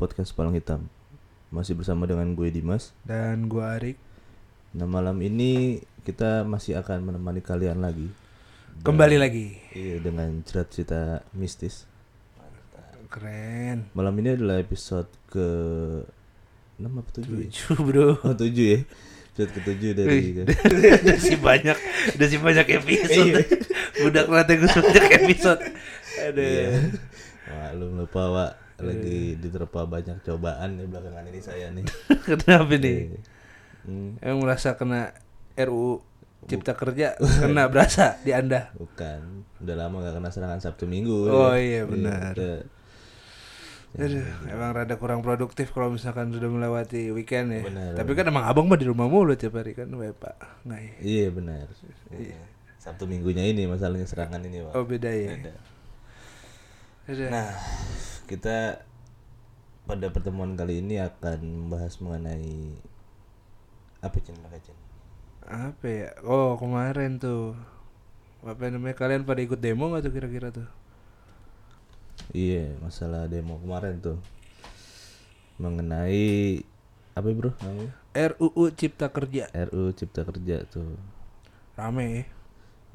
podcast Palang Hitam. Masih bersama dengan gue Dimas. Dan gua Arik Nah malam ini kita masih akan menemani kalian lagi. kembali lagi. Iya dengan cerita-cerita mistis. Keren. Malam ini adalah episode ke 6 apa 7 ya? Lucu bro. Oh 7 ya. Episode ke 7 dari udah sih banyak, udah sih banyak episode. Budak rata gue banyak episode. Aduh. Iya. Wah, lu lupa Wak lagi diterpa banyak cobaan di belakangan ini saya nih. Kenapa nih? Iya. Hmm, Emang merasa kena RUU Cipta Kerja kena berasa di anda? bukan. Udah lama gak kena serangan Sabtu Minggu. Oh ya. iya benar. kita- Aduh, emang rada kurang produktif kalau misalkan sudah melewati weekend ya. Benar. Tapi kan emang abang mah di rumah mulu tiap hari kan, Pak. Nggak ya? Iya benar. Iya. Sabtu minggunya ini masalahnya serangan ini, Pak. Oh beda ya. Beda. Aduh. Nah, kita pada pertemuan kali ini akan membahas mengenai apa Cin? Apa, ya? Oh kemarin tuh. Apa namanya? Kalian pada ikut demo nggak tuh kira-kira tuh? Iya, masalah demo kemarin tuh. Mengenai apa ya, bro namanya? RUU Cipta Kerja. RU Cipta Kerja tuh. Rame. Ya?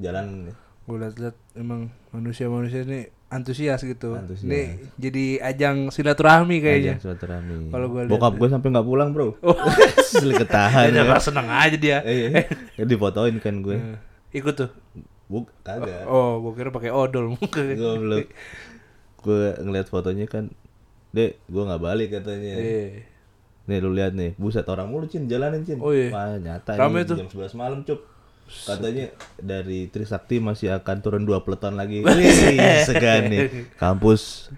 Jalan gue liat-liat emang manusia-manusia ini antusias gitu Antusias. ini jadi ajang silaturahmi kayaknya ajang silaturahmi. Kalau gua Bokap gue sampai nggak pulang bro. Asli ketahan ya. udah seneng aja dia Eh, iya. difotoin kan gue. Eh, ikut tuh Buk, kagak. oh gue kira pakai odol gue belum gue ngeliat fotonya kan dek gue nggak balik katanya Iya. nih lu lihat nih buset orang mulu cin jalanin cin Oh, iya. Wah, nyata Rame ini tuh. jam 11 malam cup katanya dari Trisakti masih akan turun dua peleton lagi. Wih, segan nih. Kampus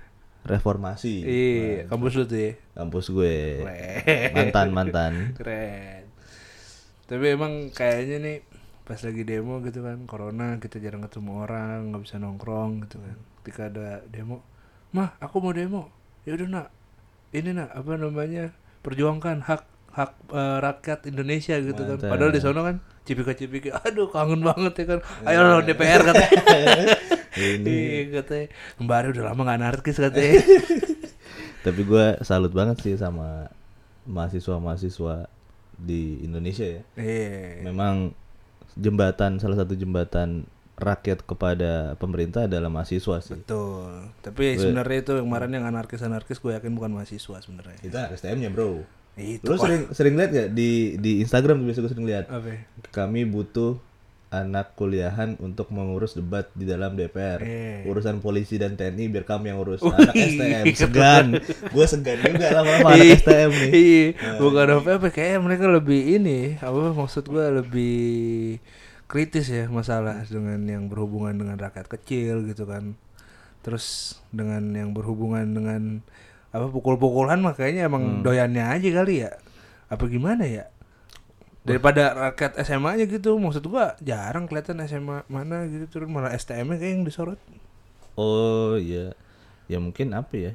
reformasi. Iya kampus lu tuh ya. Kampus gue. Keren. mantan mantan. Keren. Tapi emang kayaknya nih pas lagi demo gitu kan, corona kita jarang ketemu orang, nggak bisa nongkrong gitu kan. Ketika ada demo, mah aku mau demo. Ya udah nak, ini nak apa namanya? Perjuangkan hak hak eh, rakyat Indonesia gitu kan. Mantap. Padahal di sono kan cipika-cipiki, aduh kangen banget ya kan. Ayo lawan DPR katanya. ini Iya katanya, kembali udah lama gak anarkis katanya. tapi gue salut banget sih sama mahasiswa-mahasiswa di Indonesia ya Iya. memang jembatan salah satu jembatan rakyat kepada pemerintah adalah mahasiswa sih. Betul. Tapi sebenarnya itu yang kemarin yang anarkis-anarkis gue yakin bukan mahasiswa sebenarnya. Itu STM-nya, Bro. Itu Lu sering sering lihat gak di di Instagram biasa gue sering lihat. ya? Kami butuh anak kuliahan untuk mengurus debat di dalam DPR. Eh. Urusan polisi dan TNI biar kami yang urus. Wih, Anak STM segan. gue segan juga lama-lama anak Iya, STM nih. Iya, bukan apa apa kayak mereka lebih ini, apa maksud gua lebih kritis ya masalah dengan yang berhubungan dengan rakyat kecil gitu kan. Terus dengan yang berhubungan dengan apa pukul-pukulan makanya emang doyannya aja kali ya. Apa gimana ya? Daripada rakyat SMA aja gitu, maksud gua jarang kelihatan SMA mana gitu terus malah STM-nya kayak yang disorot. Oh iya. Ya mungkin apa ya?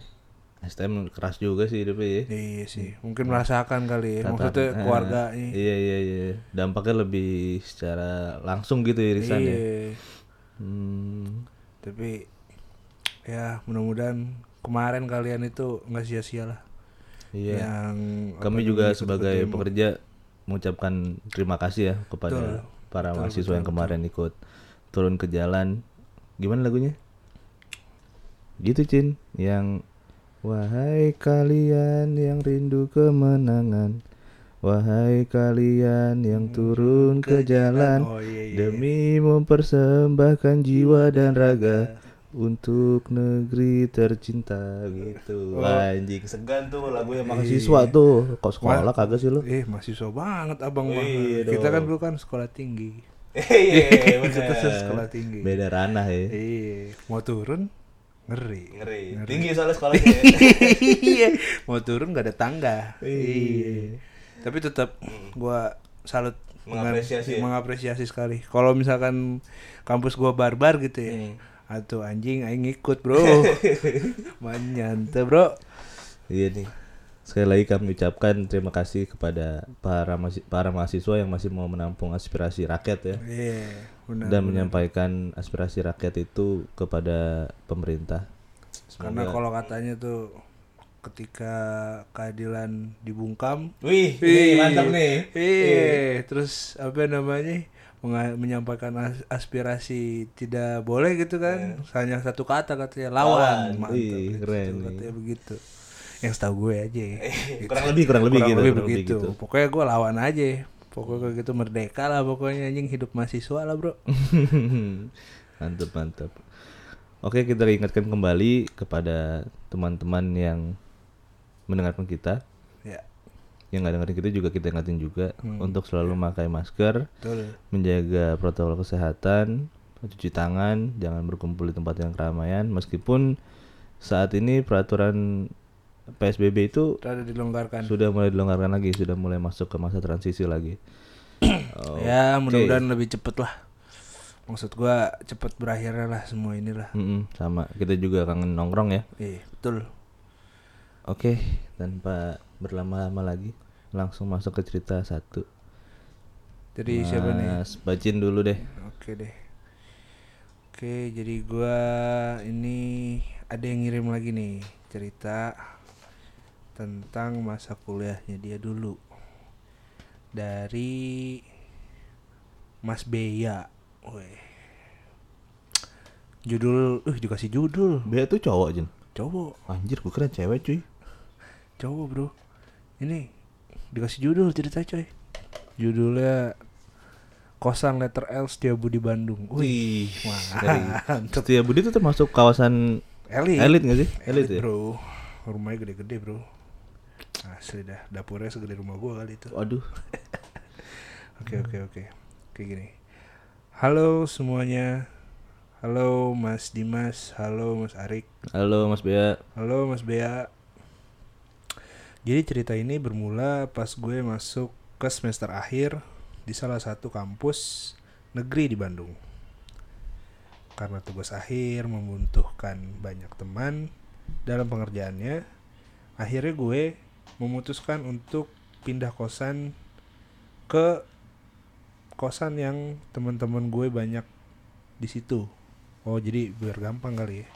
STM keras juga sih hidupnya ya. Iya sih, mungkin merasakan kali ya. Tata- Maksudnya eh, keluarganya. Iya iya iya. Dampaknya lebih secara langsung gitu irisannya. Iya. Hmm. Tapi ya mudah-mudahan kemarin kalian itu nggak sia-sia lah. Iya. Yang Kami juga sebagai pekerja mengucapkan terima kasih ya kepada Betul. para Betul, mahasiswa betul, yang kemarin ikut turun ke jalan. Gimana lagunya? Gitu Cin, yang wahai kalian yang rindu kemenangan, wahai kalian yang turun ke jalan Oh iya iya. demi mempersembahkan jiwa dan raga untuk negeri tercinta gitu. Wah, anjing segan tuh lagu yang mahasiswa tuh. Kok sekolah kagak sih lu? Eh mahasiswa banget abang mah. Iya Kita kan dulu kan sekolah tinggi. Iya, Kita sekolah tinggi. Beda ranah ya. Iya. Mau turun ngeri. Ngeri. Tinggi soalnya sekolahnya. Iya. Mau turun nggak ada tangga. Iya. Tapi tetap gua salut dengan- Mengapresiasi ya? mengapresiasi sekali. Kalau misalkan kampus gua barbar gitu ya. Hmm. Atau anjing aing ikut, Bro. Manyante, Bro. Iya nih. Sekali lagi kami ucapkan terima kasih kepada para para mahasiswa yang masih mau menampung aspirasi rakyat ya. Iya, benar. dan menyampaikan aspirasi rakyat itu kepada pemerintah. Karena Semoga- kalau katanya tuh ketika keadilan dibungkam, Wih, Ih, nih, mantap nih. Iya, terus apa namanya? Menyampaikan as- aspirasi tidak boleh gitu kan. Hanya satu kata katanya lawan. Lawan. Mantap. Ih, gitu, keren nih. katanya begitu. Yang setahu gue aja. ya. Gitu. Kurang lebih, kurang lebih Kurang gitu. lebih kurang lebih begitu. gitu. Pokoknya gue lawan aja. Pokoknya gitu merdeka lah pokoknya anjing hidup mahasiswa lah, Bro. mantap, mantap. Oke, kita ingatkan kembali kepada teman-teman yang mendengarkan kita. Ya, Yang nggak dengerin kita juga kita ingatin juga untuk selalu memakai masker, betul. menjaga protokol kesehatan, mencuci tangan, jangan berkumpul di tempat yang keramaian. Meskipun saat ini peraturan PSBB itu Ada dilonggarkan. sudah mulai dilonggarkan lagi, sudah mulai masuk ke masa transisi lagi. Oh, Ya, mudah-mudahan lebih cepet lah. Maksud gua cepet berakhirnya lah semua inilah. mm-mm, sama kita juga kangen nongkrong ya. Iya, betul. Oke, tanpa berlama-lama lagi, langsung masuk ke cerita satu. Jadi siapa nih? Mas Bacin dulu deh. Oke deh. Oke, jadi gua ini ada yang ngirim lagi nih cerita tentang masa kuliahnya dia dulu. Dari Mas Beya. Weh. Judul, uh dikasih judul. Bea tuh cowok Jin. Cowok, Anjir, gue kira cewek cuy. cowok bro. Ini dikasih judul cerita coy. Judulnya Kosan Letter L Setiabudi Bandung. Wih, mantap. Setia Budi itu termasuk kawasan Elit. elit gak sih? Elit, ya? bro. Rumahnya gede-gede bro. Asli dah. Dapurnya segede rumah gua kali itu. Waduh. Oke oke oke. Kayak gini. Halo semuanya. Halo Mas Dimas. Halo Mas Arik. Halo Mas Bea. Halo Mas Bea. Jadi cerita ini bermula pas gue masuk ke semester akhir di salah satu kampus negeri di Bandung. Karena tugas akhir membutuhkan banyak teman dalam pengerjaannya, akhirnya gue memutuskan untuk pindah kosan ke kosan yang teman-teman gue banyak di situ. Oh, jadi biar gampang kali ya.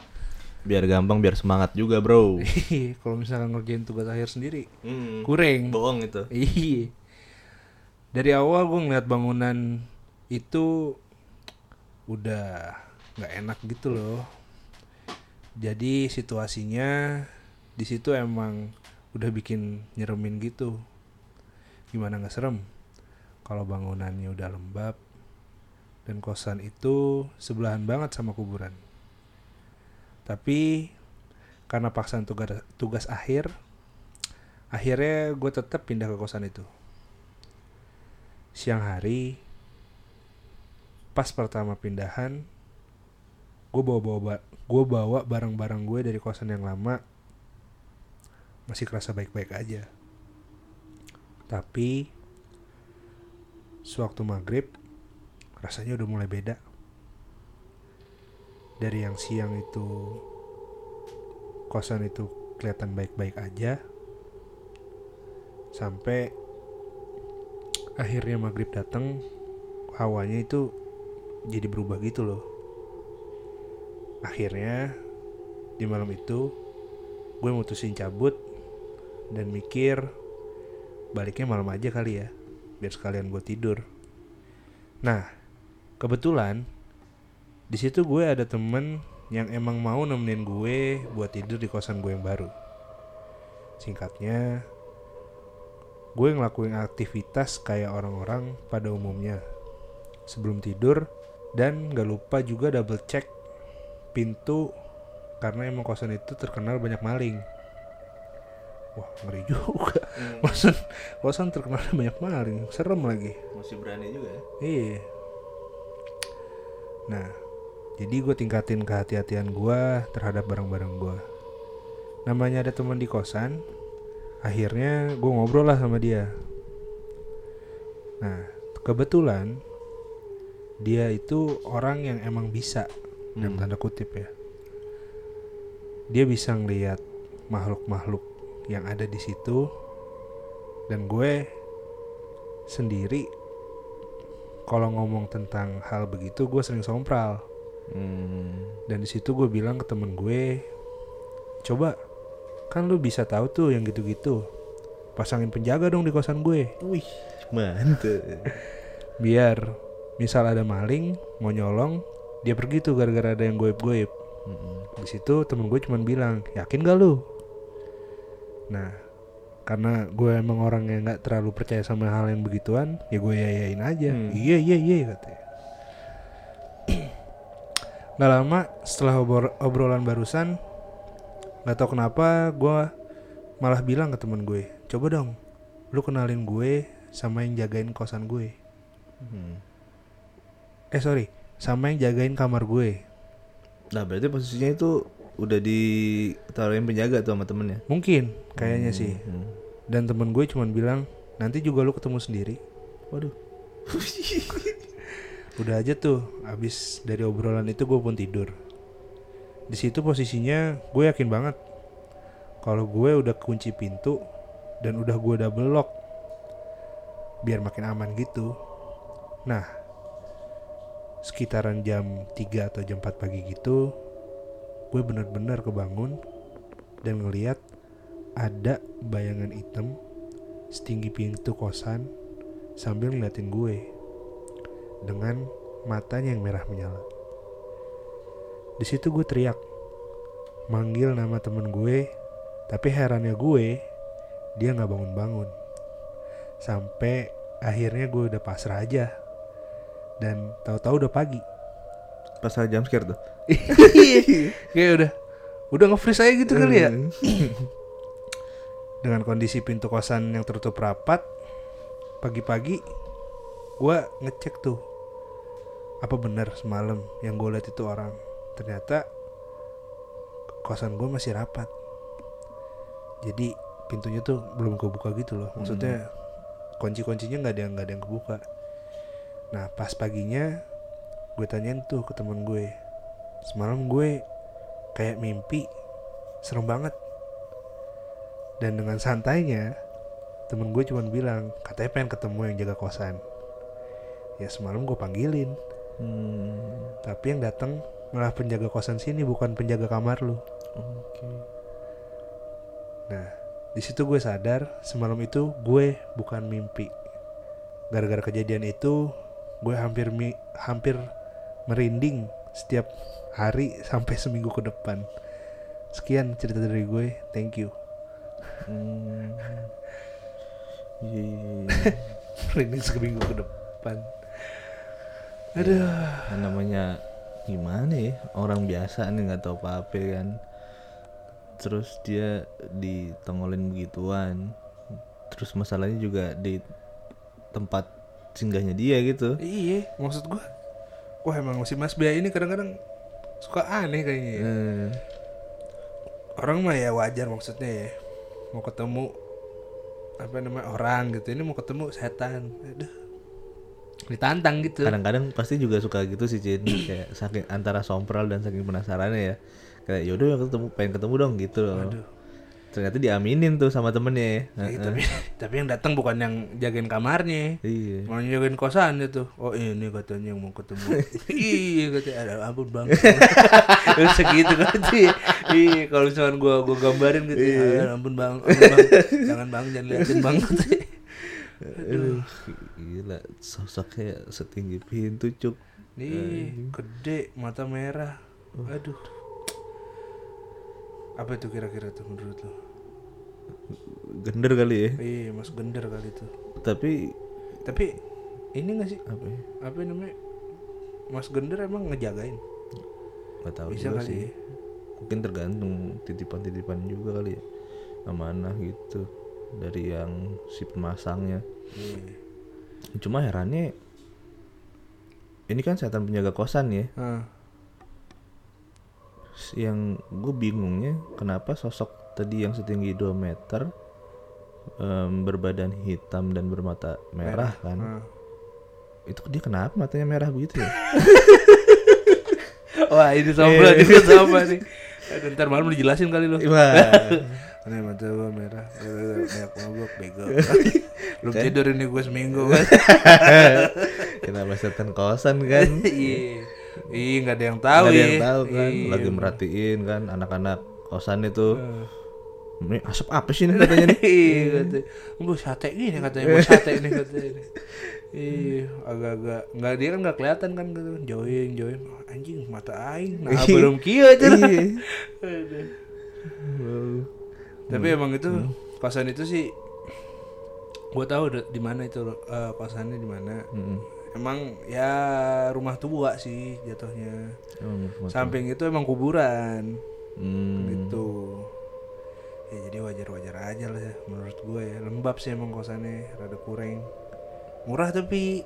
Biar gampang, biar semangat juga bro. Kalau misalkan ngerjain tugas akhir sendiri, Hmm. kuring. Bohong itu. Iya. Dari awal gue ngeliat bangunan itu udah nggak enak gitu loh. Jadi situasinya di situ emang udah bikin nyeremin gitu. Gimana nggak serem? Kalau bangunannya udah lembab dan kosan itu sebelahan banget sama kuburan. Tapi karena paksaan tugas tugas akhir, akhirnya gue tetap pindah ke kosan itu. Siang hari, pas pertama pindahan, gue bawa bawa gue bawa barang-barang gue dari kosan yang lama masih kerasa baik-baik aja. Tapi sewaktu maghrib rasanya udah mulai beda. Dari yang siang itu kosan itu kelihatan baik-baik aja. Sampai akhirnya maghrib datang hawanya itu jadi berubah gitu loh. Akhirnya di malam itu gue mutusin cabut dan mikir baliknya malam aja kali ya biar sekalian gue tidur. Nah kebetulan di situ gue ada temen yang emang mau nemenin gue buat tidur di kosan gue yang baru. Singkatnya gue ngelakuin aktivitas kayak orang-orang pada umumnya. Sebelum tidur dan gak lupa juga double check pintu karena emang kosan itu terkenal banyak maling. Wah ngeri juga. Kosan kosan terkenal banyak maling serem lagi. Masih berani juga ya. iya. Nah jadi gue tingkatin kehati-hatian gue terhadap barang-barang gue namanya ada teman di kosan akhirnya gue ngobrol lah sama dia. Nah kebetulan dia itu orang yang emang bisa dalam tanda kutip ya. Dia bisa ngelihat makhluk-makhluk yang ada di situ dan gue sendiri kalau ngomong tentang hal begitu gue sering sompral Hmm. dan di situ gue bilang ke temen gue coba kan lu bisa tahu tuh yang gitu-gitu pasangin penjaga dong di kosan gue Wih, mantep. biar misal ada maling mau nyolong dia pergi tuh gara-gara ada yang goib-goib di situ temen gue cuman bilang yakin gak lu nah karena gue emang orang yang nggak terlalu percaya sama hal yang begituan ya gue yayain aja Hmm. iya iya iya katanya nggak lama setelah obrol- obrolan barusan nggak tahu kenapa gue malah bilang ke temen gue coba dong lu kenalin gue sama yang jagain kosan gue Hmm. eh sorry sama yang jagain kamar gue Nah berarti posisinya itu udah ditaruhin penjaga tuh sama temennya. mungkin kayaknya sih Hmm. dan temen gue cuman bilang nanti juga lu ketemu sendiri Waduh. udah aja tuh abis dari obrolan itu gue pun tidur. Di situ posisinya gue yakin banget kalau gue udah kunci pintu dan udah gue double lock biar makin aman gitu. Nah sekitaran jam 3 atau jam 4 pagi gitu gue bener-bener kebangun dan ngeliat ada bayangan hitam setinggi pintu kosan sambil ngeliatin gue dengan matanya yang merah menyala. Di situ gue teriak, manggil nama temen gue, tapi herannya gue, dia nggak bangun-bangun. Sampai akhirnya gue udah pasrah aja, dan tahu-tahu udah pagi. Pas ada jam scare tuh. Kayak udah, udah nge-freeze aja gitu kali ya. Hmm. Dengan kondisi pintu kosan yang tertutup rapat, pagi-pagi gue ngecek tuh apa benar semalam yang gue lihat itu orang. Ternyata kosan gue masih rapat. Jadi pintunya tuh belum kebuka gitu loh. Maksudnya kunci-kuncinya nggak ada yang nggak ada yang kebuka. Nah pas paginya gue tanyain tuh ke temen gue. Semalam gue kayak mimpi serem banget dan dengan santainya temen gue cuman bilang katanya pengen ketemu yang jaga kosan ya semalam gue panggilin Hmm. tapi yang datang malah penjaga kosan sini bukan penjaga kamar lu Oke. nah di situ gue sadar semalam itu gue bukan mimpi gara-gara kejadian itu gue hampir mi- hampir merinding setiap hari sampai seminggu ke depan sekian cerita dari gue thank you Hmm. Iya, iya, iya. merinding seminggu ke depan aduh. Namanya gimana ya orang biasa nih nggak tahu apa apa kan. Terus dia ditongolin begituan. Terus masalahnya juga di tempat singgahnya dia gitu. Iya, maksud gua, wah emang si Mas Bia ini kadang-kadang suka aneh kayaknya. ya. Eh, Orang mah ya wajar maksudnya ya, mau ketemu apa namanya orang gitu, ini mau ketemu setan, aduh, ditantang gitu. kadang-kadang pasti juga suka gitu sih Cin kayak saking antara sompral dan saking penasarannya ya kayak yaudah ketemu pengen ketemu dong gitu loh Aduh. ternyata diaminin tuh sama temennya Ya, Heeh. tapi tapi yang datang bukan yang jagain kamarnya, iya mau jagain kosan itu. Oh ini katanya yang mau ketemu. iya katanya ada ampun bang. Terus segitu sih. Iya kalau misalkan gua gua gambarin gitu. "Ah, ampun bang, ampun bang. jangan bang jangan liatin bang. Aduh, gila sosoknya setinggi pintu cuk Nih gede mata merah. Aduh. Apa itu kira-kira tuh menurut lo? gender kali ya Iya mas gender kali tuh. tapi Tapi ini gak sih apa ya apa namanya? Mas gender emang ngejagain? nggak tahu Bisa juga kali sih ya. mungkin tergantung titipan-titipan juga kali ya amanah gitu dari yang si pemasangnya Iya. cuma herannya ini kan setan penjaga kosan ya Ah, yang gue bingungnya kenapa sosok tadi yang setinggi 2 meter em, berbadan hitam dan bermata merah, kan ah. itu dia kenapa matanya merah begitu ya Wah ini sama juga sama nih. Aduh, ntar malam dijelasin kali lo. Wah. Ini mata gua merah, banyak mabuk bego. Belum tidur ini gue seminggu kan. kenapa setan kosan kan Iya. Iya nggak ada yang tahu Nggak ada ya. yang tahu kan Iya. lagi merhatiin kan anak-anak kosan itu Eh. ini asap apa sih nih katanya nih Iya. Bu sate gini katanya, bu sate ini katanya. ini. Iya, agak-agak nggak dia kan nggak kelihatan kan gitu. Join, join. Anjing mata aing. Nah, belum kieu aja. Iya. Tapi emang itu kosan itu sih gua tahu di mana itu eh, kosannya di mana. Mm-mm. Emang ya rumah tua sih jatuhnya. Rumah- Samping itu emang kuburan Hmm. gitu. Ya jadi wajar-wajar aja lah ya menurut gue ya. Lembab sih emang kosannya rada kurang. Murah tapi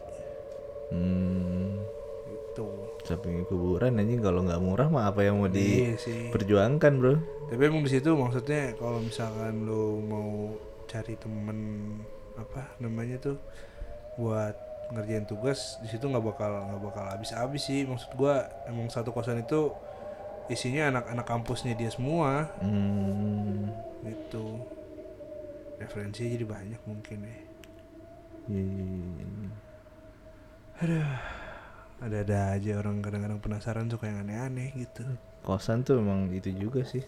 Hmm. itu. Samping kuburan anjing kalau nggak murah mah apa yang mau Iya diperjuangkan bro? Tapi emang di situ maksudnya kalau misalkan lo mau cari temen apa namanya tuh buat ngerjain tugas di situ nggak bakal nggak bakal habis-habis sih. Maksud gua emang satu kosan itu isinya anak-anak kampusnya dia semua. Hmm. gitu. Referensinya jadi banyak mungkin ya. Iya, iya. Ada-ada aja orang kadang-kadang penasaran suka yang aneh-aneh gitu. Kosan tuh emang itu juga sih.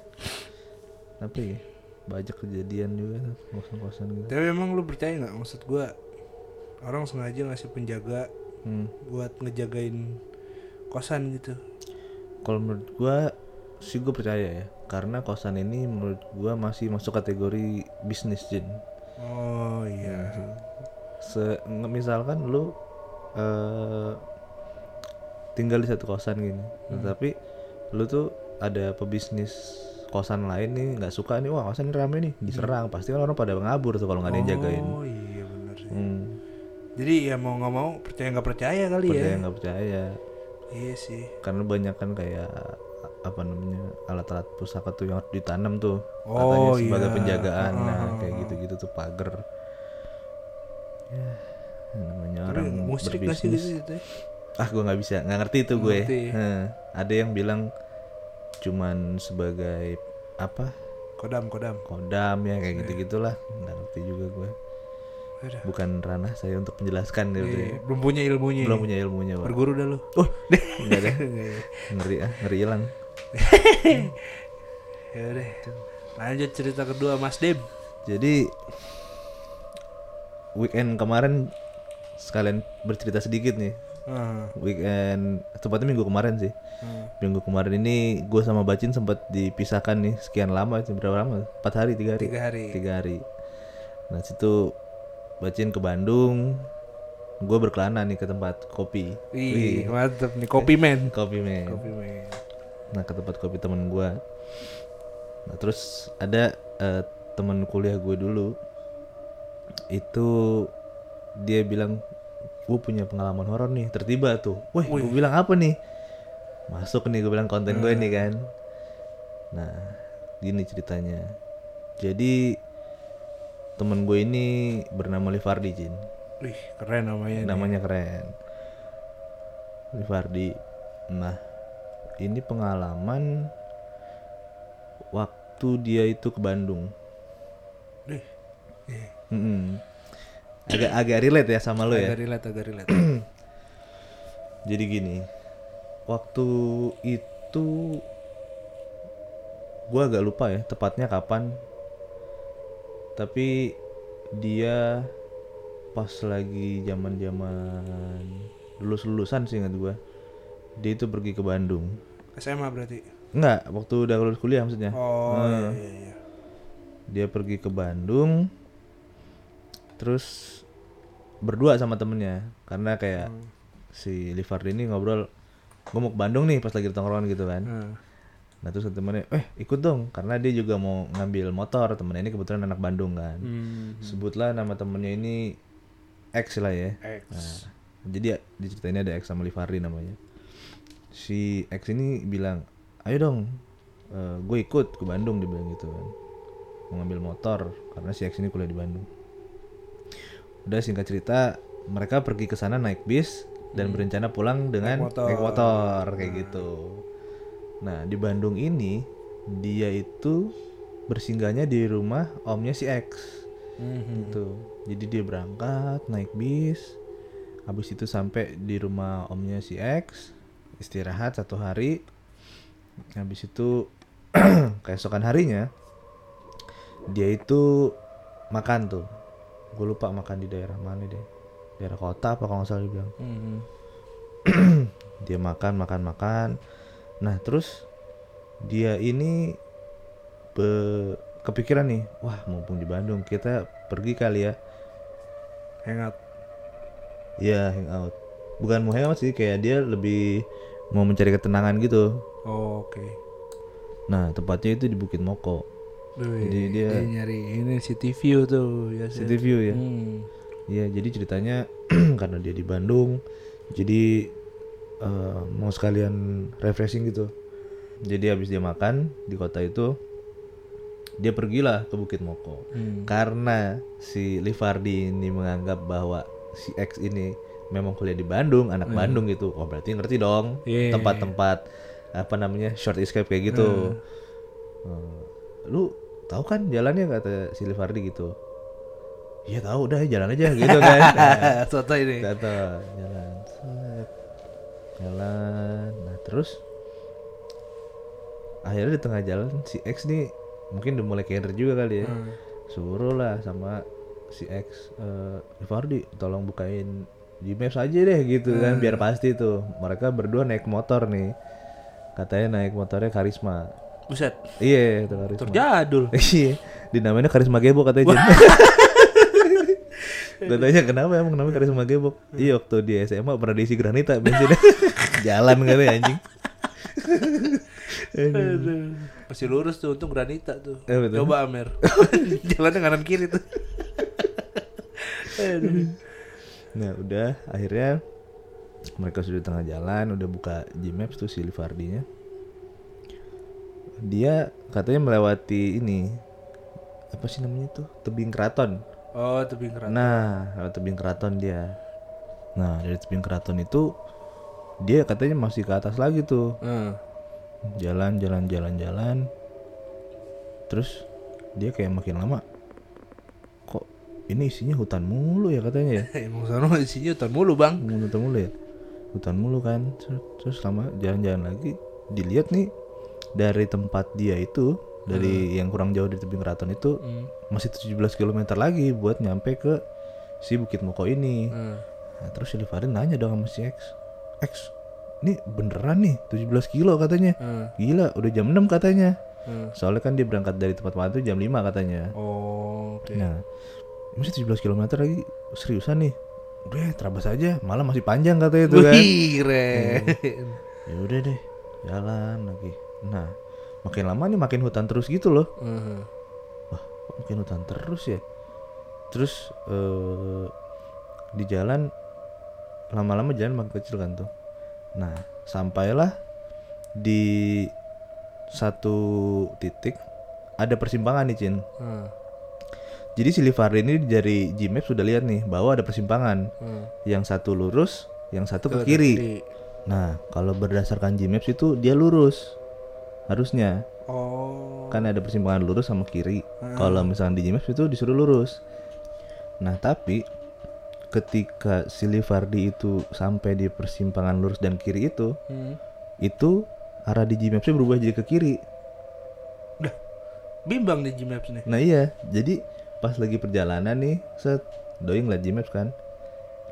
Tapi ya? Banyak kejadian juga tuh, kosan-kosan gitu. Tapi emang lu percaya nggak? Maksud gua orang sengaja ngasih penjaga hmm. buat ngejagain kosan gitu. Kalau menurut gua sih gue percaya ya. Karena kosan ini menurut gua masih masuk kategori bisnis Jin. Oh iya. Se misalkan lu eh tinggal di satu kosan gini. Tapi lu tuh ada pebisnis kosan lain nih nggak suka nih wah kosan ini rame nih diserang. Pasti kan orang pada ngabur tuh kalau nggak ada yang jagain. Oh iya benar sih. Hmm, jadi ya mau nggak mau percaya nggak percaya kali percaya ya nggak percaya. Iya sih. Karena banyak kan kayak apa namanya alat-alat pusaka tuh yang ditanam tuh Oh, katanya sebagai iya. penjagaan. Nah Ah. kayak gitu-gitu tuh pagar. Ya namanya tapi orang musrik gak sih berbisnis. gitu gitu? Ah gue nggak bisa. Nggak ngerti itu Nggak gue. Ngerti. Heh, ada yang bilang cuman sebagai apa? Kodam kodam. Kodam ya Iya. kayak gitu gitulah nggak ngerti juga gue bukan ranah saya untuk menjelaskan gitu Iya, ya. belum punya ilmunya belum punya ilmunya Pak. berguru dah lu. Oh enggak deh. Ngeri ah ngeri hilang. Ya deh. Lanjut cerita kedua Mas Dim. Jadi weekend kemarin sekalian bercerita sedikit nih Ah, weekend tepatnya minggu kemarin sih. Ah. minggu kemarin ini gue sama Bacin sempat dipisahkan nih sekian lama itu berapa lama? Empat hari tiga hari. Tiga hari. Tiga hari. Nah situ Bacin ke Bandung gue berkelana nih ke tempat kopi. Wih, mantep nih kopi man kopi man nah ke tempat kopi temen gue nah terus ada eh, temen kuliah gue dulu. Itu dia bilang gue punya pengalaman horor nih tertiba tuh. Wah gue bilang apa nih? Masuk nih gue bilang konten gue nih kan? Nah gini ceritanya. Jadi temen gue ini bernama Livardi Jin. Wih, keren namanya nih. namanya keren. Livardi. Nah ini pengalaman waktu dia itu ke Bandung. Dih, eh, Mm-mm. Agak agak relate ya sama lo ya agak relate, agak relate. jadi gini waktu itu gua agak lupa ya tepatnya kapan tapi dia pas lagi zaman zaman lulus lulusan sih ingat gua dia itu pergi ke Bandung SMA berarti. Enggak, waktu udah lulus kuliah maksudnya. Oh, Nah, iya, iya, iya. Dia pergi ke Bandung, terus berdua sama temennya, karena kayak Hmm. si Livardi ini ngobrol, gue mau ke Bandung nih pas lagi di tongkrongan gitu kan. Hmm. Nah terus temennya, eh ikut dong, karena dia juga mau ngambil motor, temennya ini kebetulan anak Bandung kan. Hmm. Sebutlah nama temennya ini X lah ya. X. Nah, jadi ya, di cerita ini ada X sama Livardi namanya. Si X ini bilang, ayo dong, gue ikut ke Bandung dia bilang gitu kan. Mau ngambil motor karena si X ini kuliah di Bandung. Udah singkat cerita, mereka pergi ke sana naik bis dan berencana pulang dengan Hmm. Naik motor. naik motor kayak gitu. Nah di Bandung ini dia itu bersinggahnya di rumah omnya si X Mhm. gitu jadi dia berangkat naik bis habis itu sampai di rumah omnya si X istirahat satu hari habis itu keesokan harinya dia itu makan tuh gue lupa makan di daerah mana deh. Daerah kota apa kalau nggak salah dibilang. Mhm. dia makan makan makan. Nah terus dia ini be- kepikiran nih wah mumpung di Bandung kita pergi kali ya. Hangout ya hangout bukan mau hangout sih kayak dia lebih mau mencari ketenangan gitu. Oh, oke. Nah tempatnya itu di Bukit Moko Jadi dia- nyari ini city view tuh ya City View ya Hmm. Iya, jadi ceritanya karena dia di Bandung, jadi eh, mau sekalian refreshing gitu. Jadi habis dia makan di kota itu, dia pergilah ke Bukit Moko. Hmm. Karena si Livardi ini menganggap bahwa si X ini memang kuliah di Bandung, anak Bandung gitu. Oh berarti ngerti dong Iya. tempat-tempat apa namanya short escape kayak gitu. Eh, lu tahu kan jalannya kata si Livardi gitu. Iya tahu udah jalan aja gitu kan. Nah, Soto ini Kata jalan, set. jalan. Nah terus akhirnya di tengah jalan si X nih mungkin udah mulai keder juga kali ya. Hmm. Suruh lah sama si X eh Rifardi tolong bukain Gmaps aja deh gitu kan biar pasti tuh. Mereka berdua naik motor nih. Katanya naik motornya Karisma. Buset Iya, itu Karisma. terjadul Iya, dinamanya Karisma Gebok katanya. Jin. Katanya kenapa emang namanya Karisma Gebok? Iya waktu di SMA pernah diisi granita bensinnya. Jalan katanya anjing. Masih lurus tuh untung granita tuh Eh, betul. coba Amer jalannya kanan kiri tuh. Nah udah akhirnya mereka sudah di tengah jalan, udah buka Gmaps tuh si Livardinya. Dia katanya melewati ini apa sih namanya tuh tebing keraton. oh tebing keraton Nah, tebing keraton dia. Nah, dari tebing keraton itu dia katanya masih ke atas lagi tuh. Hmm. Jalan, jalan, jalan, jalan. Terus dia kayak makin lama kok ini isinya hutan mulu ya katanya ya. emang sana isinya hutan mulu bang Hutan hutan mulu ya. Hutan mulu kan. Terus, terus lama jalan-jalan lagi dilihat nih dari tempat dia itu dari yang kurang jauh dari tebing keraton itu Hmm. masih 17 km lagi buat nyampe ke si Bukit Moko ini. Hmm. Nah, terus si nanya dong sama si X. X, ini beneran nih 17 kilo katanya. Hmm. Gila, udah jam 6 katanya. Hmm. Soalnya kan dia berangkat dari tempat makan itu jam 5 katanya. oh oke Nah, masih 17 km lagi seriusan nih. Udah, terabas aja, malah masih panjang katanya itu kan. Wih, keren. Ya udah deh, jalan lagi. Nah, makin lama nih makin hutan terus gitu loh. Hmm. Wah, kok makin hutan terus ya? Terus eh di jalan lama-lama jalan makin kecil kan tuh. Nah, sampailah di satu titik ada persimpangan nih, Cin. Hmm. Jadi si Livardi ini dari Gmaps sudah lihat nih bahwa ada persimpangan. Hmm. Yang satu lurus, yang satu ke Ke kiri. kiri. Nah, kalau berdasarkan Gmaps itu dia lurus. Harusnya oh kan ada persimpangan lurus sama kiri. Kalau misalnya di Gmaps itu disuruh lurus. Nah, tapi ketika si Livardi itu sampai di persimpangan lurus dan kiri itu, Hmm. itu arah di Gmaps-nya berubah jadi ke kiri. Udah. Bimbang nih Gmaps nih. Nah, iya. Jadi pas lagi perjalanan nih, set doi ngeliat Gmaps kan.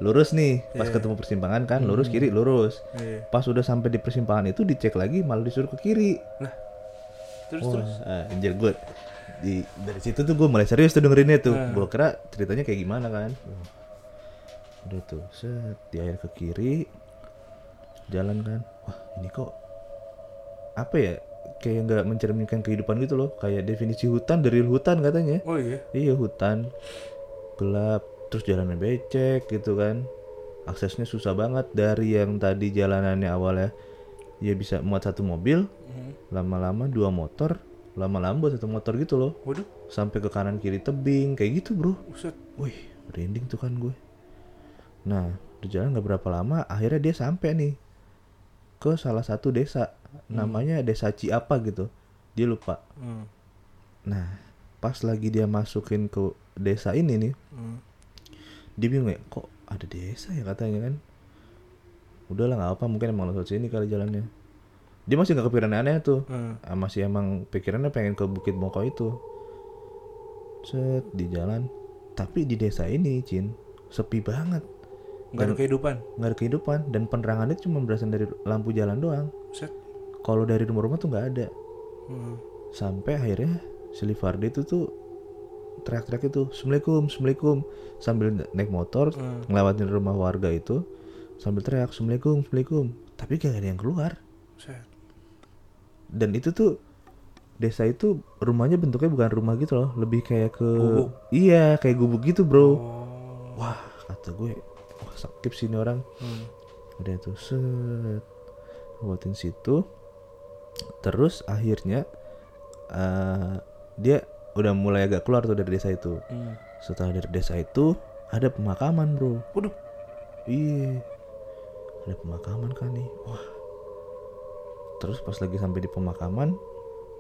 Lurus nih, pas ketemu persimpangan kan, lurus kiri, lurus. Iya. Pas udah sampai di persimpangan itu dicek lagi malah disuruh ke kiri. Lah. Terus Wah, terus. ah, anjir gue di dari situ tuh gue mulai serius tuh dengerinnya tuh. Gue kira ceritanya kayak gimana kan. Udah tuh, set di akhir ke kiri, jalan kan. Wah ini kok apa ya? Kayak nggak mencerminkan kehidupan gitu loh. Kayak definisi hutan dari hutan katanya. Oh iya. Iya hutan, gelap, terus jalannya becek gitu kan. Aksesnya susah banget dari yang tadi jalanannya awalnya ya bisa muat satu mobil, Hmm. lama-lama dua motor, lama-lama buat satu motor gitu loh. Waduh, Sampai ke kanan kiri tebing kayak gitu bro. buset. Wih, merinding tuh kan gue. Nah, di jalan nggak berapa lama, akhirnya dia sampai nih ke salah satu desa, namanya Desa Ciapa gitu. Dia lupa. Hmm. Nah, pas lagi dia masukin ke desa ini nih, Hmm. Dia bingung ya, kok ada desa ya katanya kan? Udahlah nggak apa, mungkin emang lewat sini kali jalannya. dia masih nggak kepikiran aneh tuh Hmm. Ah, masih emang pikirannya pengen ke Bukit Moko itu set di jalan tapi di desa ini Cin sepi banget Nggak ada kehidupan. nggak ada kehidupan dan penerangannya cuma berasal dari lampu jalan doang Set. kalau dari rumah-rumah tuh nggak ada Hmm. sampai akhirnya si Livardi itu tuh teriak-teriak itu Assalamualaikum Assalamualaikum sambil naik motor Hmm. ngelewatin rumah warga itu sambil teriak Assalamualaikum Assalamualaikum tapi gak ada yang keluar Set. dan itu tuh desa itu rumahnya bentuknya bukan rumah gitu loh lebih kayak ke Gubuk. Oh. iya kayak gubuk gitu bro wah kata gue wah sakit sih ini orang Hmm. udah tuh set buatin situ terus akhirnya eh, dia udah mulai agak keluar tuh dari desa itu. Hmm. setelah dari desa itu ada pemakaman bro. Waduh. iya. Ada pemakaman kan nih. Wah. Terus pas lagi sampai di pemakaman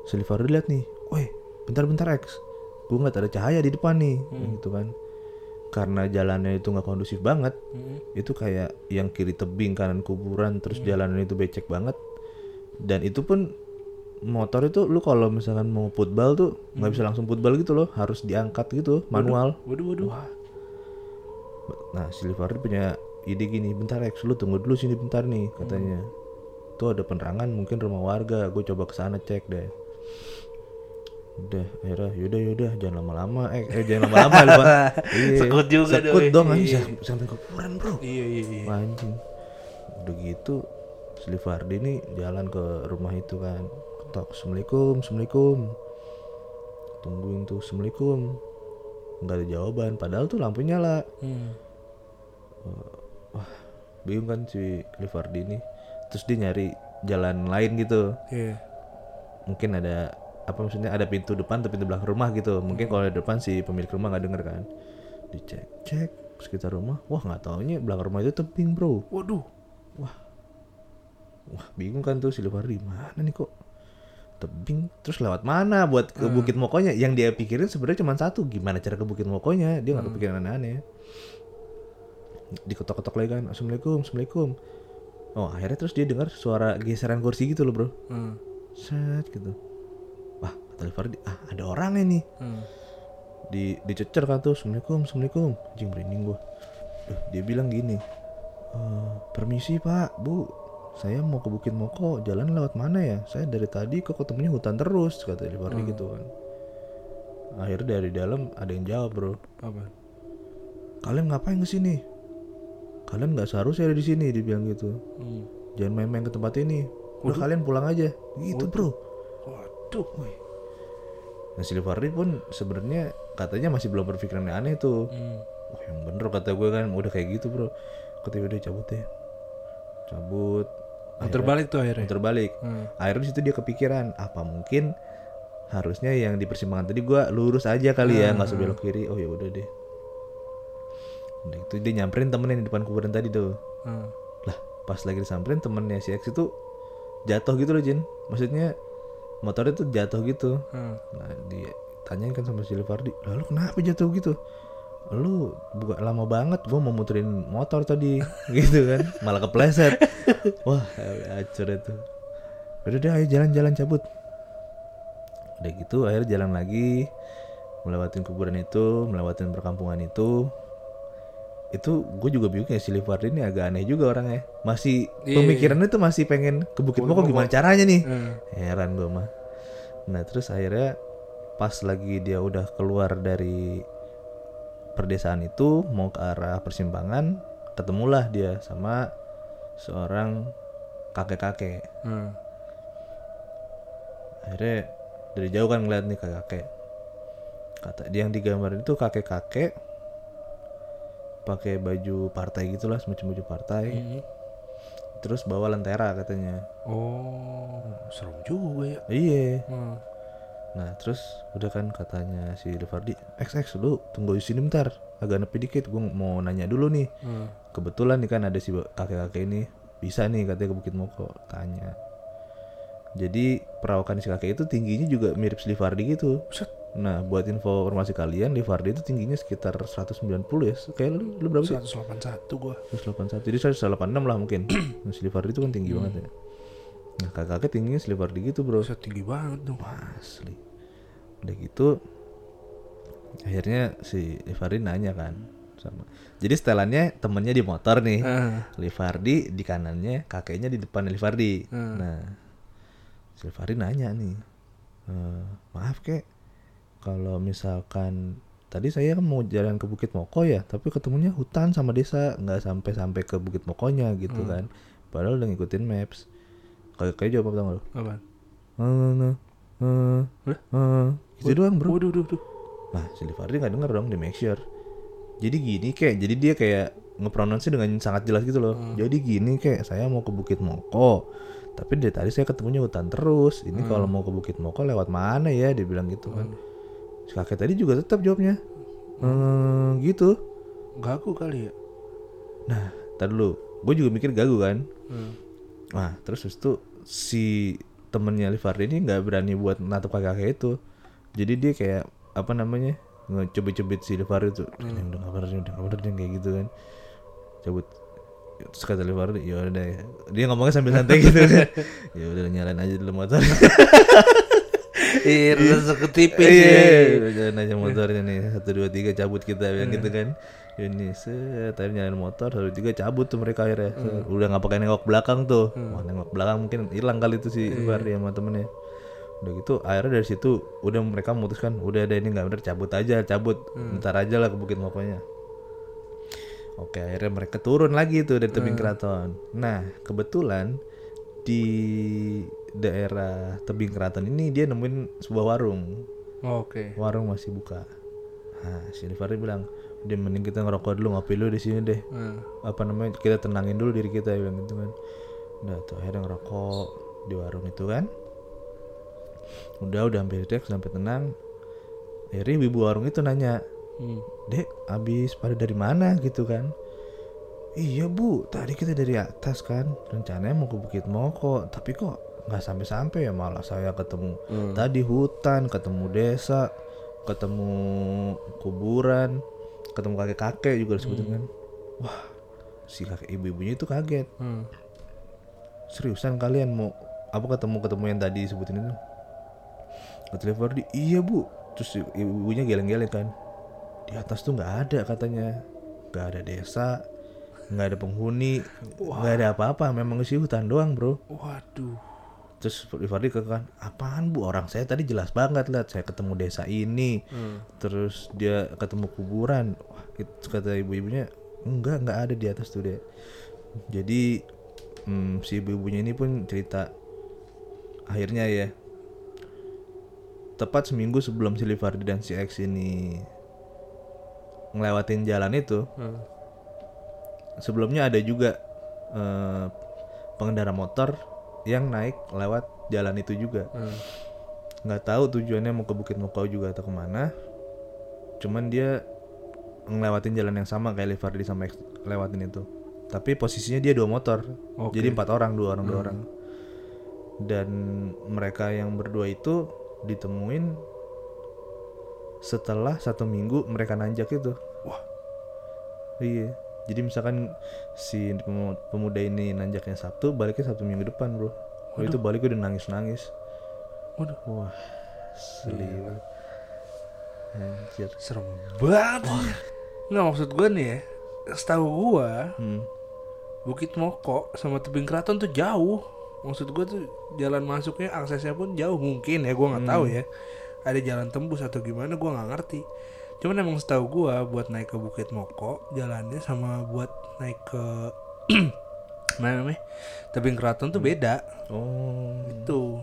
Silver lihat nih weh bentar-bentar X. Gue ngeliat ada cahaya di depan nih. Gitu kan. Karena jalannya itu nggak kondusif banget Hmm. itu kayak yang kiri tebing kanan kuburan terus jalanan itu becek banget. Dan itu pun motor itu lu kalau misalkan mau football tuh nggak bisa langsung football gitu loh harus diangkat gitu manual Waduh, waduh. Wah. Nah, si Livari punya ide gini, bentar Rex, lu tunggu dulu sini bentar nih, katanya. Tuh ada penerangan mungkin rumah warga, gue coba ke sana cek deh. Udah, akhirnya yaudah yaudah jangan lama-lama, eh, eh jangan lama-lama lu. Iya, Sekut juga Sekut dong, dong, iya. anjing sampai kuburan bro. Iya, iya, iya. Wah, Anjing. Udah gitu, si Livardi nih jalan ke rumah itu kan. Ketok, Assalamualaikum, Assalamualaikum. Tungguin tuh, Assalamualaikum. Nggak ada jawaban, padahal tuh lampu nyala. Hmm. Bingung kan si Livardi ini. Terus dia nyari jalan lain gitu. Iya. Mungkin ada apa maksudnya ada pintu depan atau pintu belakang rumah gitu. Mungkin kalau di depan si pemilik rumah nggak denger kan. Dicek, cek sekitar rumah. Wah nggak taunya belakang rumah itu tebing bro. Waduh. Wah bingung kan tuh si Livardi mana nih kok tebing terus lewat mana buat ke Bukit Mokonya? Yang dia pikirin sebenarnya cuma satu gimana cara ke Bukit Mokonya? Dia nggak kepikiran aneh-aneh. Diketok-ketok lagi kan assalamualaikum assalamualaikum. Oh akhirnya terus dia dengar suara geseran kursi gitu loh bro. Hmm. set gitu. Wah kata Livardi ah ada orangnya nih Hmm. di dicecer kan tuh assalamualaikum assalamualaikum. Anjing merinding gua. Duh, dia bilang gini "Eh, permisi pak bu saya mau ke Bukit Moko jalan lewat mana ya saya dari tadi kok ketemunya hutan terus kata Livardi gitu kan akhirnya dari dalam ada yang jawab bro Apa? kalian ngapain ke sini kalian nggak seharusnya ada di sini dibilang gitu Hmm. jangan main-main ke tempat ini udah kalian pulang aja gitu bro Waduh. Wih. Nah si Livardi pun sebenarnya katanya masih belum berpikiran yang aneh tuh. Hmm. Wah yang bener kata gue kan udah kayak gitu bro. Kata udah cabut deh. Cabut. Muter balik tuh akhirnya. Muter balik. Hmm. Akhirnya situ dia kepikiran apa mungkin harusnya yang di persimpangan tadi gue lurus aja kali ya nggak usah belok kiri. Oh ya udah deh. Udah itu dia nyamperin temennya di depan kuburan tadi tuh. Hmm. Lah pas lagi disamperin temennya si X itu jatuh gitu loh Jin. Maksudnya motornya tuh jatuh gitu. Hmm. Nah dia tanyain kan sama si Livardi, lalu kenapa jatuh gitu? Lu buka lama banget, gua mau muterin motor tadi, gitu kan, malah kepleset. Wah, acur itu. Udah deh, ayo jalan-jalan cabut. Udah gitu, akhirnya jalan lagi, melewatin kuburan itu, melewatin perkampungan itu. Itu gue juga bingung ya si Livardi ini agak aneh juga orangnya. Masih Iya, pemikirannya tuh masih pengen ke Bukit Moko gimana caranya nih? Hmm. heran gue mah nah terus akhirnya pas lagi dia udah keluar dari perdesaan itu mau ke arah persimpangan ketemulah dia sama seorang kakek-kakek Hmm. akhirnya dari jauh kan ngeliat nih kakek kata dia yang digambar itu kakek-kakek pakai baju partai gitulah semacam baju partai Hmm. terus bawa lentera katanya Oh, serem juga ya. iya Hmm. Nah terus udah kan katanya si Devardi X X lu tunggu di sini bentar agak nepi dikit gue mau nanya dulu nih. Hmm. kebetulan nih kan ada si kakek-kakek ini bisa nih katanya ke Bukit Moko tanya. Jadi perawakan si kakek itu tingginya juga mirip si Livardi gitu. Nah buat info informasi kalian Livardi itu tingginya sekitar 190 ya kayak lu, lu berapa sih? 181 gua. 181 jadi 186 lah mungkin. Nah, si Livardi itu kan tinggi banget ya Nah kakaknya tingginya Slivardi gitu bro. Bisa tinggi banget dong. Asli. Udah gitu akhirnya si Livardi nanya kan sama. Jadi setelannya temennya di motor nih. Ah. Livardi di kanannya, kakeknya di depan Livardi. Hmm. Nah, si Livardi nanya nih, "Eh, maaf kek, kalau misalkan tadi saya mau jalan ke Bukit Moko ya, tapi ketemunya hutan sama desa, nggak sampai sampai ke Bukit Mokonya gitu kan. Padahal udah ngikutin maps. Kakeknya jawab apa tau lu? Apa? Eh, eh, eh, Lah? eh, gitu doang bro. Waduh, waduh, waduh. Nah, si Livardi nggak denger dong di make sure. Jadi gini kayak, jadi dia kayak ngepronounce dengan sangat jelas gitu loh. Jadi gini kayak saya mau ke Bukit Moko. Tapi dari tadi saya ketemunya hutan terus. Ini kalau mau ke Bukit Moko lewat mana ya? Dia bilang gitu kan. Si kakek tadi juga tetap jawabnya. "Eh, gitu. Gagu kali ya. Nah, tadi dulu. Gue juga mikir gagu kan. Hmm. Nah, terus itu si temennya Livardi ini nggak berani buat natap kakek itu. Jadi dia kayak apa namanya ngecubit-cubit si Livardi tuh. "Ini Udah nggak bener, udah nggak bener nih," kayak gitu kan. Cabut. Terus kata Livardi, ya udah deh. Dia ngomongnya sambil santai gitu kan. ya udah nyalain aja dulu motor. Iya, rasa ketipis Iya, ya. aja motornya nih. Satu dua tiga cabut kita bilang gitu kan. Ini set, tadi nyalain motor, satu tiga cabut tuh mereka akhirnya. Set, Udah nggak pakai nengok belakang tuh. Wah, nengok belakang mungkin hilang kali itu si Fardi sama temennya. Udah gitu, akhirnya dari situ udah mereka memutuskan, udah ada ini nggak bener cabut aja, cabut. Ntar aja lah ke Bukit Mokonya. Oke, akhirnya mereka turun lagi tuh dari tebing keraton. Nah, kebetulan di daerah tebing keraton ini dia nemuin sebuah warung Oke. warung masih buka. Nah, si Livari bilang, udah mending kita ngerokok dulu, ngopi dulu di sini deh. Hmm. Apa namanya, kita tenangin dulu diri kita, dia bilang gitu kan. Udah tuh akhirnya ngerokok di warung itu kan. Udah, udah hampir dek, sampai tenang. Akhirnya ibu warung itu nanya, Hmm. Dek, abis pada dari mana gitu kan? Iya bu, tadi kita dari atas kan, rencananya mau ke Bukit Moko, tapi kok nggak sampai-sampai ya malah saya ketemu tadi hutan, ketemu desa, ketemu kuburan, ketemu kakek-kakek juga disebutin kan. Wah, si kakek ibu-ibunya itu kaget. Hmm. Seriusan kalian mau apa ketemu ketemu yang tadi disebutin itu? Kata Levardi, iya bu. Terus ibunya geleng-geleng kan. Di atas tuh nggak ada katanya, nggak ada desa, nggak ada penghuni, nggak ada apa-apa. Memang isi hutan doang bro. Waduh. Terus Levardi kan, apaan bu? Orang saya tadi jelas banget lihat saya ketemu desa ini. Terus dia ketemu kuburan. Wah, itu kata ibu-ibunya, enggak nggak ada di atas tuh dia. Jadi hmm, si ibu-ibunya ini pun cerita akhirnya ya tepat seminggu sebelum si Livardi dan si X ini ngelewatin jalan itu Hmm. sebelumnya ada juga eh, pengendara motor yang naik lewat jalan itu juga. Hmm. nggak tahu tujuannya mau ke Bukit Mokau juga atau ke mana. Cuman dia ngelewatin jalan yang sama kayak Livardi sama lewatin itu. Tapi posisinya dia dua motor. Oke. jadi empat orang dua orang dua orang. Dan mereka yang berdua itu ditemuin setelah satu minggu mereka nanjak itu. Wah. iya jadi misalkan si pemu- pemuda ini nanjaknya Sabtu baliknya Sabtu minggu depan bro Kalau itu balik udah nangis nangis Waduh. wah seliw anjir Serem banget. Nggak maksud gue nih ya. Setahu gue hmm. Bukit Moko sama tebing keraton tuh jauh. Maksud gue tuh jalan masuknya aksesnya pun jauh mungkin ya gue nggak tahu ya. Ada jalan tembus atau gimana gue nggak ngerti. Cuman emang setahu gue buat naik ke Bukit Moko jalannya sama buat naik ke mana namanya? Tebing keraton tuh beda. oh. Itu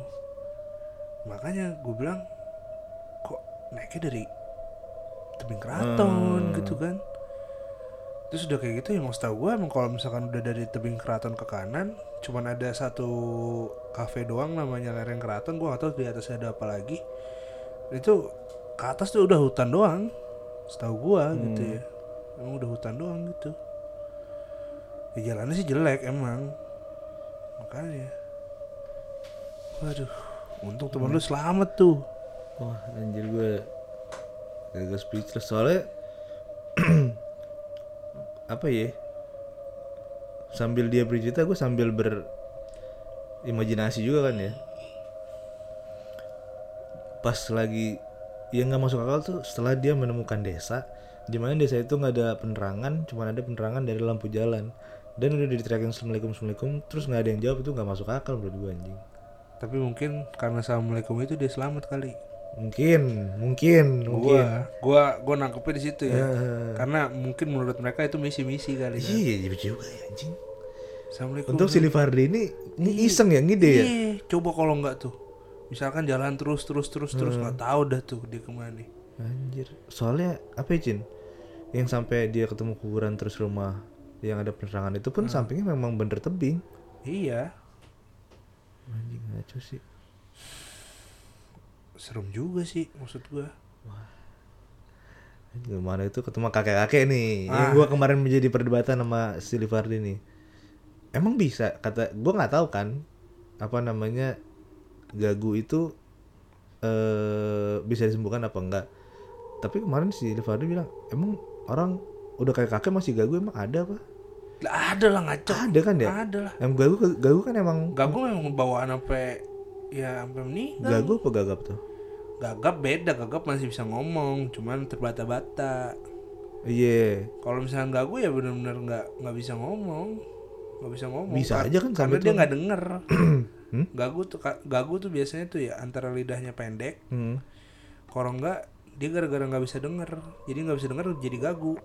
makanya gue bilang kok naiknya dari tebing keraton? Gitu kan. Terus udah kayak gitu ya mau setahu gue emang kalau misalkan udah dari tebing keraton ke kanan cuman ada satu cafe doang namanya lereng keraton gue gak tahu di atasnya ada apa lagi. Itu ke atas tuh udah hutan doang setahu gue gitu ya. Emang udah hutan doang gitu. Ya jalannya sih jelek emang. Makanya. Waduh untung temen lu selamat tuh. Wah anjir gue agak speechless. Soalnya apa ya? Sambil dia bercerita gue sambil ber imajinasi juga kan ya. Pas lagi ya nggak masuk akal tuh setelah dia menemukan desa di mana desa itu nggak ada penerangan cuma ada penerangan dari lampu jalan dan udah diteriakin assalamualaikum assalamualaikum terus nggak ada yang jawab itu nggak masuk akal menurut gue anjing Tapi mungkin karena assalamualaikum itu dia selamat kali. mungkin mungkin mungkin Gua gua gua nangkepnya di situ ya. Eh, Karena mungkin menurut mereka itu misi-misi kali kan. iya iya juga ya anjing Assalamualaikum. untuk si Livardi ini ini iseng ya ngide ya Iya, coba kalau nggak tuh. Misalkan jalan terus terus terus terus Hmm. nggak tahu dah tuh dia ke mana. Anjir. Soalnya apa ya, Cin? Yang sampai dia ketemu kuburan terus rumah yang ada penerangan itu pun sampingnya memang bener tebing. Iya, Anjing ngaco sih. serem juga sih maksud gua. Anjing, Gimana itu ketemu kakek-kakek nih. Yang Ah. gua kemarin menjadi perdebatan sama si Livardi nih. Emang bisa kata gua nggak tahu kan apa namanya gagu itu eh bisa disembuhkan apa enggak. Tapi kemarin si Livardi bilang, "Emang orang udah kayak kakek masih gagu emang ada apa?" Lah ada lah ngaco. Ada kan ya? Ada lah. Em gagu gagu kan emang Gagu memang bawaan sampai ya sampai meninggal. gagu apa gagap tuh? Gagap beda, gagap masih bisa ngomong, cuman terbata-bata. Iya. Kalau misalnya gagu ya benar-benar nggak nggak bisa ngomong, nggak bisa ngomong. Bisa aja kan karena dia nggak denger. Hmm? Gagu tuh gagu tuh biasanya tuh ya antara lidahnya pendek, Hmm. kalau enggak dia gara-gara nggak bisa denger, jadi nggak bisa denger jadi gagu.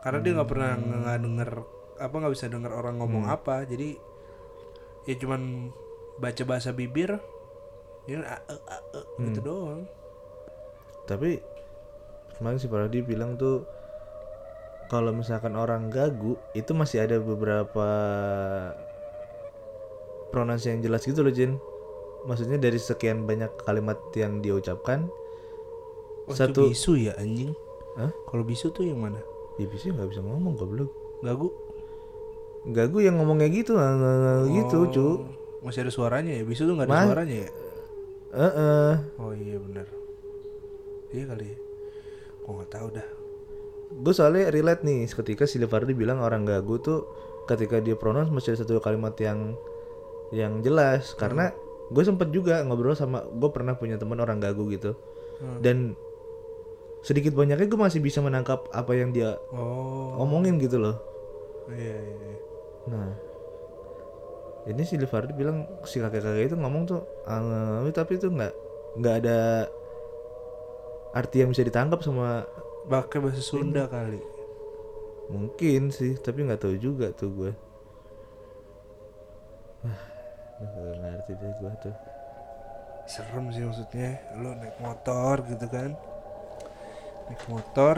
Karena dia nggak pernah Hmm. nggak denger apa nggak bisa denger orang ngomong apa, jadi ya cuman baca bahasa bibir, ya a, e, a, e, Hmm. gitu doang. Tapi kemarin si Paradi bilang tuh kalau misalkan orang gagu itu masih ada beberapa pronouns yang jelas gitu loh Jin. Maksudnya dari sekian banyak kalimat yang dia ucapkan Oh, Satu- bisu ya anjing. Hah? Kalau bisu tuh yang mana? ya bisa nggak bisa ngomong goblok. Gagu? Gagu yang ngomongnya gitu nggak- nggak gitu Oh, cu. Masih ada suaranya ya? Bisu tuh nggak ada Ma- suaranya ya? Heeh. Oh iya benar. Iya kali ya. Gua nggak tahu dah. Gue soalnya relate nih ketika si Levardi bilang orang gagu tuh ketika dia pronounce masih ada satu kalimat yang yang jelas karena gue sempet juga ngobrol sama gue pernah punya teman orang gagu gitu Hmm. dan sedikit banyaknya gue masih bisa menangkap apa yang dia Oh. omongin gitu loh Iya iya. iya. nah ini si Levardi bilang si kakek-kakek itu ngomong tuh "Ah, tapi itu nggak nggak ada arti yang bisa ditangkap sama Pakai bahasa Sunda kali. Mungkin sih, tapi nggak tahu juga tuh gue. Nggak ngerti deh gue tuh. Serem sih maksudnya. Lo naik motor gitu kan? Naik motor.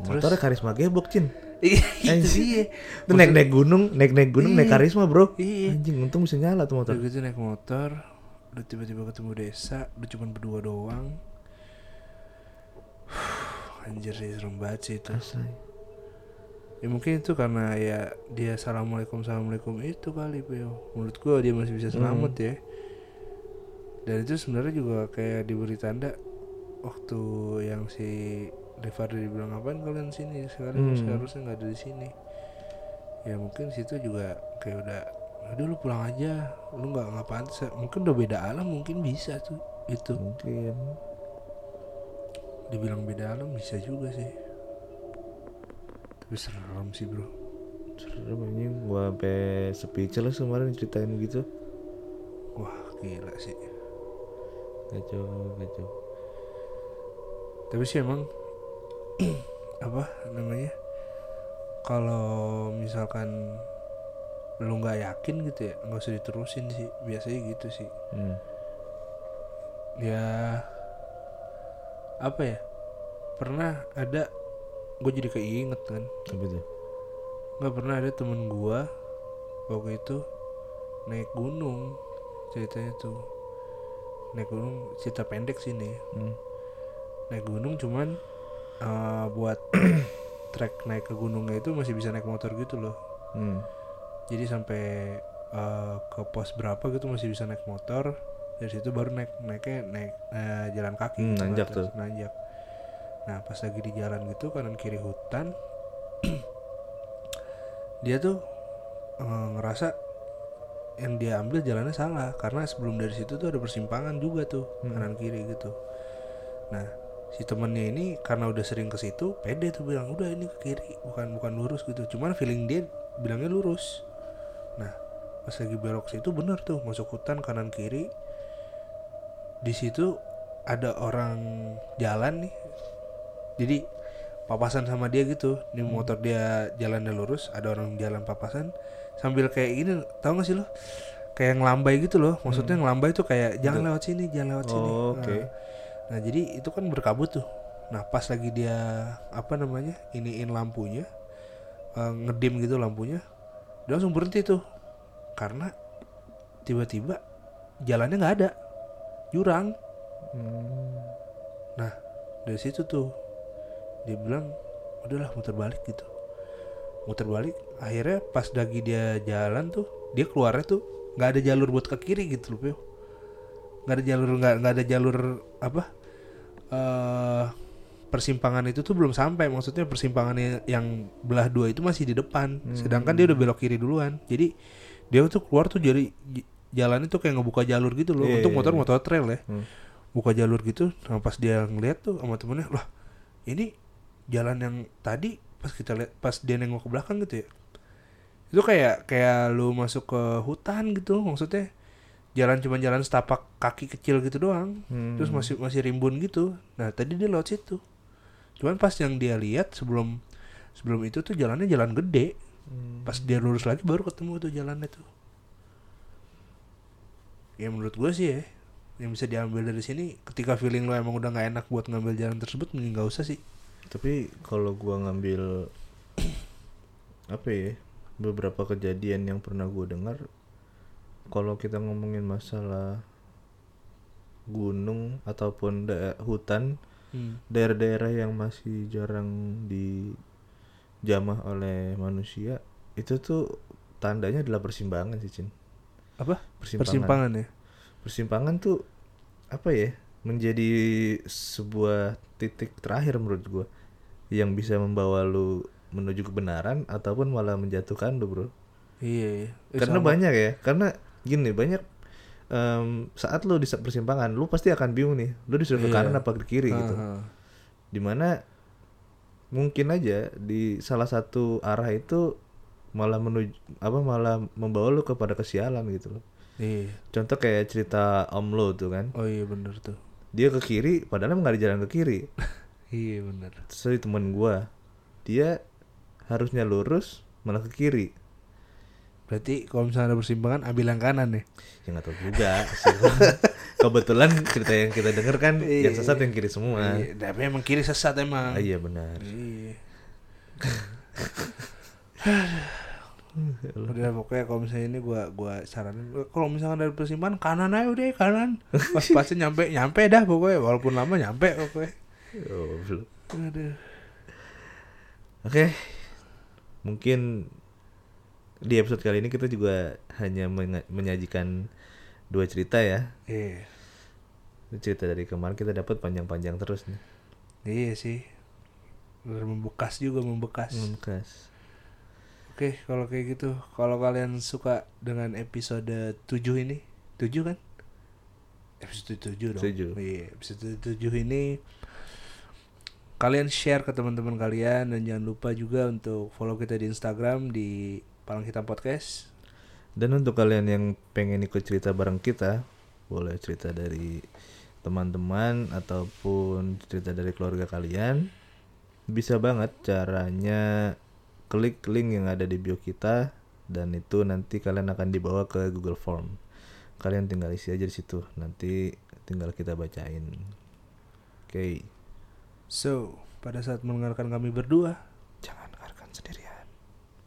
Motornya karisma gebok cin. Iya dia. Itu naik naik gunung, naik naik gunung, naik Iya. karisma bro. Iya. Anjing, untung bisa nyala tuh motor. Gitu naik motor. Udah tiba-tiba ketemu desa. Udah cuma berdua doang. Anjir sih serem banget sih itu. Asli. Ya mungkin itu karena ya dia assalamualaikum assalamualaikum itu kali Peo. Menurut gua dia masih bisa selamat ya. Dan itu sebenarnya juga kayak diberi tanda waktu yang si Levardi bilang ngapain kalian sini sekarang Hmm. seharusnya nggak ada di sini. Ya mungkin situ juga kayak udah udah lu pulang aja lu nggak ngapain mungkin udah beda alam mungkin bisa tuh itu Mungkin. dibilang beda alam bisa juga sih tapi serem sih bro Serem anjing, gua sampai speechless kemarin ceritain gitu. wah gila sih Kacau, kacau. tapi sih emang apa namanya kalau misalkan lu nggak yakin gitu ya nggak usah diterusin sih biasanya gitu sih Hmm. ya apa ya pernah ada gue jadi keinget kan Apa tuh? nggak pernah ada temen gua waktu itu naik gunung ceritanya tuh naik gunung cerita pendek sini Hmm. naik gunung cuman eh, buat trek naik ke gunungnya itu masih bisa naik motor gitu loh Hmm. jadi sampai eh, ke pos berapa gitu masih bisa naik motor dari situ baru naik naiknya naik eh, jalan kaki Hmm, gitu kan, nanjak tuh. nanjak nah pas lagi di jalan gitu kanan kiri hutan dia tuh eh, ngerasa yang dia ambil jalannya salah karena sebelum dari situ tuh ada persimpangan juga tuh kanan kiri gitu. Nah si temennya ini karena udah sering ke situ pede tuh bilang udah ini ke kiri bukan bukan lurus gitu. Cuman feeling dia bilangnya lurus. Nah pas lagi belok situ bener tuh masuk hutan kanan kiri. Di situ ada orang jalan nih jadi papasan sama dia gitu. Di motor dia jalannya lurus ada orang jalan papasan. Sambil kayak gini tau gak sih lo? Kayak ngelambai gitu loh. Maksudnya ngelambai tuh kayak jangan lewat sini jangan lewat sini. Oh, oke. Nah, nah jadi itu kan berkabut tuh. Nah pas lagi dia apa namanya iniin lampunya eh, ngedim gitu lampunya dia langsung berhenti tuh. Karena tiba-tiba jalannya nggak ada. Jurang. Hmm. Nah dari situ tuh dia bilang udahlah muter balik gitu. Muter balik akhirnya pas lagi dia jalan tuh dia keluarnya tuh nggak ada jalur buat ke kiri gitu loh Pio. nggak ada jalur nggak nggak ada jalur apa eh persimpangan itu tuh belum sampai. Maksudnya persimpangannya yang belah dua itu masih di depan. Sedangkan dia udah belok kiri duluan. Jadi dia tuh keluar tuh jadi jalan itu kayak ngebuka jalur gitu loh. Iya, untuk iya, motor iya. motor trail ya. Hmm. buka jalur gitu nah pas dia ngeliat tuh sama temennya lah ini jalan yang tadi pas kita lihat pas dia nengok ke belakang gitu ya. Itu kayak kayak lu masuk ke hutan gitu maksudnya jalan cuma jalan setapak kaki kecil gitu doang. Hmm. terus masih masih rimbun gitu. Nah tadi dia lewat situ. Cuman pas yang dia lihat sebelum sebelum itu tuh jalannya jalan gede. Hmm. pas dia lurus lagi baru ketemu tuh jalannya tuh. Ya menurut gue sih ya yang bisa diambil dari sini ketika feeling lo emang udah nggak enak buat ngambil jalan tersebut mending nggak usah sih Tapi kalau gua ngambil apa ya beberapa kejadian yang pernah gua dengar kalau kita ngomongin masalah gunung ataupun daerah hutan hmm. daerah-daerah yang masih jarang dijamah oleh manusia itu tuh tandanya adalah persimpangan sih Cin. Apa? Persimpangan. Persimpangan ya? Persimpangan tuh apa ya menjadi sebuah titik terakhir menurut gua yang bisa membawa lu menuju kebenaran ataupun malah menjatuhkan lu bro? Iya, iya. Eh, karena sama. banyak ya. Karena gini banyak em, saat lu di persimpangan lu pasti akan bingung nih. Lu disuruh ke Iya. kanan apa ke kiri gitu. Ah, ah. di mana mungkin aja di salah satu arah itu malah menuju apa malah membawa lu kepada kesialan gitu loh. Iya. Contoh kayak cerita om lo tuh kan. Oh iya bener tuh. Dia ke kiri padahal emang gak ada jalan ke kiri iya bener. Terus temen gua dia harusnya lurus malah ke kiri. Berarti kalau misalnya ada persimpangan ambil yang kanan ya ya nggak tahu juga kebetulan cerita yang kita denger kan Iya. yang sesat yang kiri semua. Iya, tapi emang kiri sesat emang. Ah, iya benar. Iya. udah pokoknya kalau misalnya ini gua gua saranin. Kalau misalkan dari persimpangan kanan aja udah kanan. Pas pasti nyampe nyampe dah pokoknya. Walaupun lama nyampe pokoknya Aduh. Oke, mungkin di episode kali ini kita juga hanya menyajikan dua cerita ya. iya Cerita dari kemarin kita dapat panjang-panjang terus nih. iya sih membekas juga membekas Membekas. oke kalau kayak gitu kalau kalian suka dengan episode 7 ini 7 kan episode 7 dong Tujuh. iya episode 7 ini kalian share ke teman-teman kalian dan jangan lupa juga untuk follow kita di Instagram di Palang Hitam Podcast Dan untuk kalian yang pengen ikut cerita bareng kita, boleh cerita dari teman-teman ataupun cerita dari keluarga kalian. Bisa banget caranya klik link yang ada di bio kita dan itu nanti kalian akan dibawa ke Google Form. Kalian tinggal isi aja di situ. Nanti tinggal kita bacain. Oke. So pada saat mendengarkan kami berdua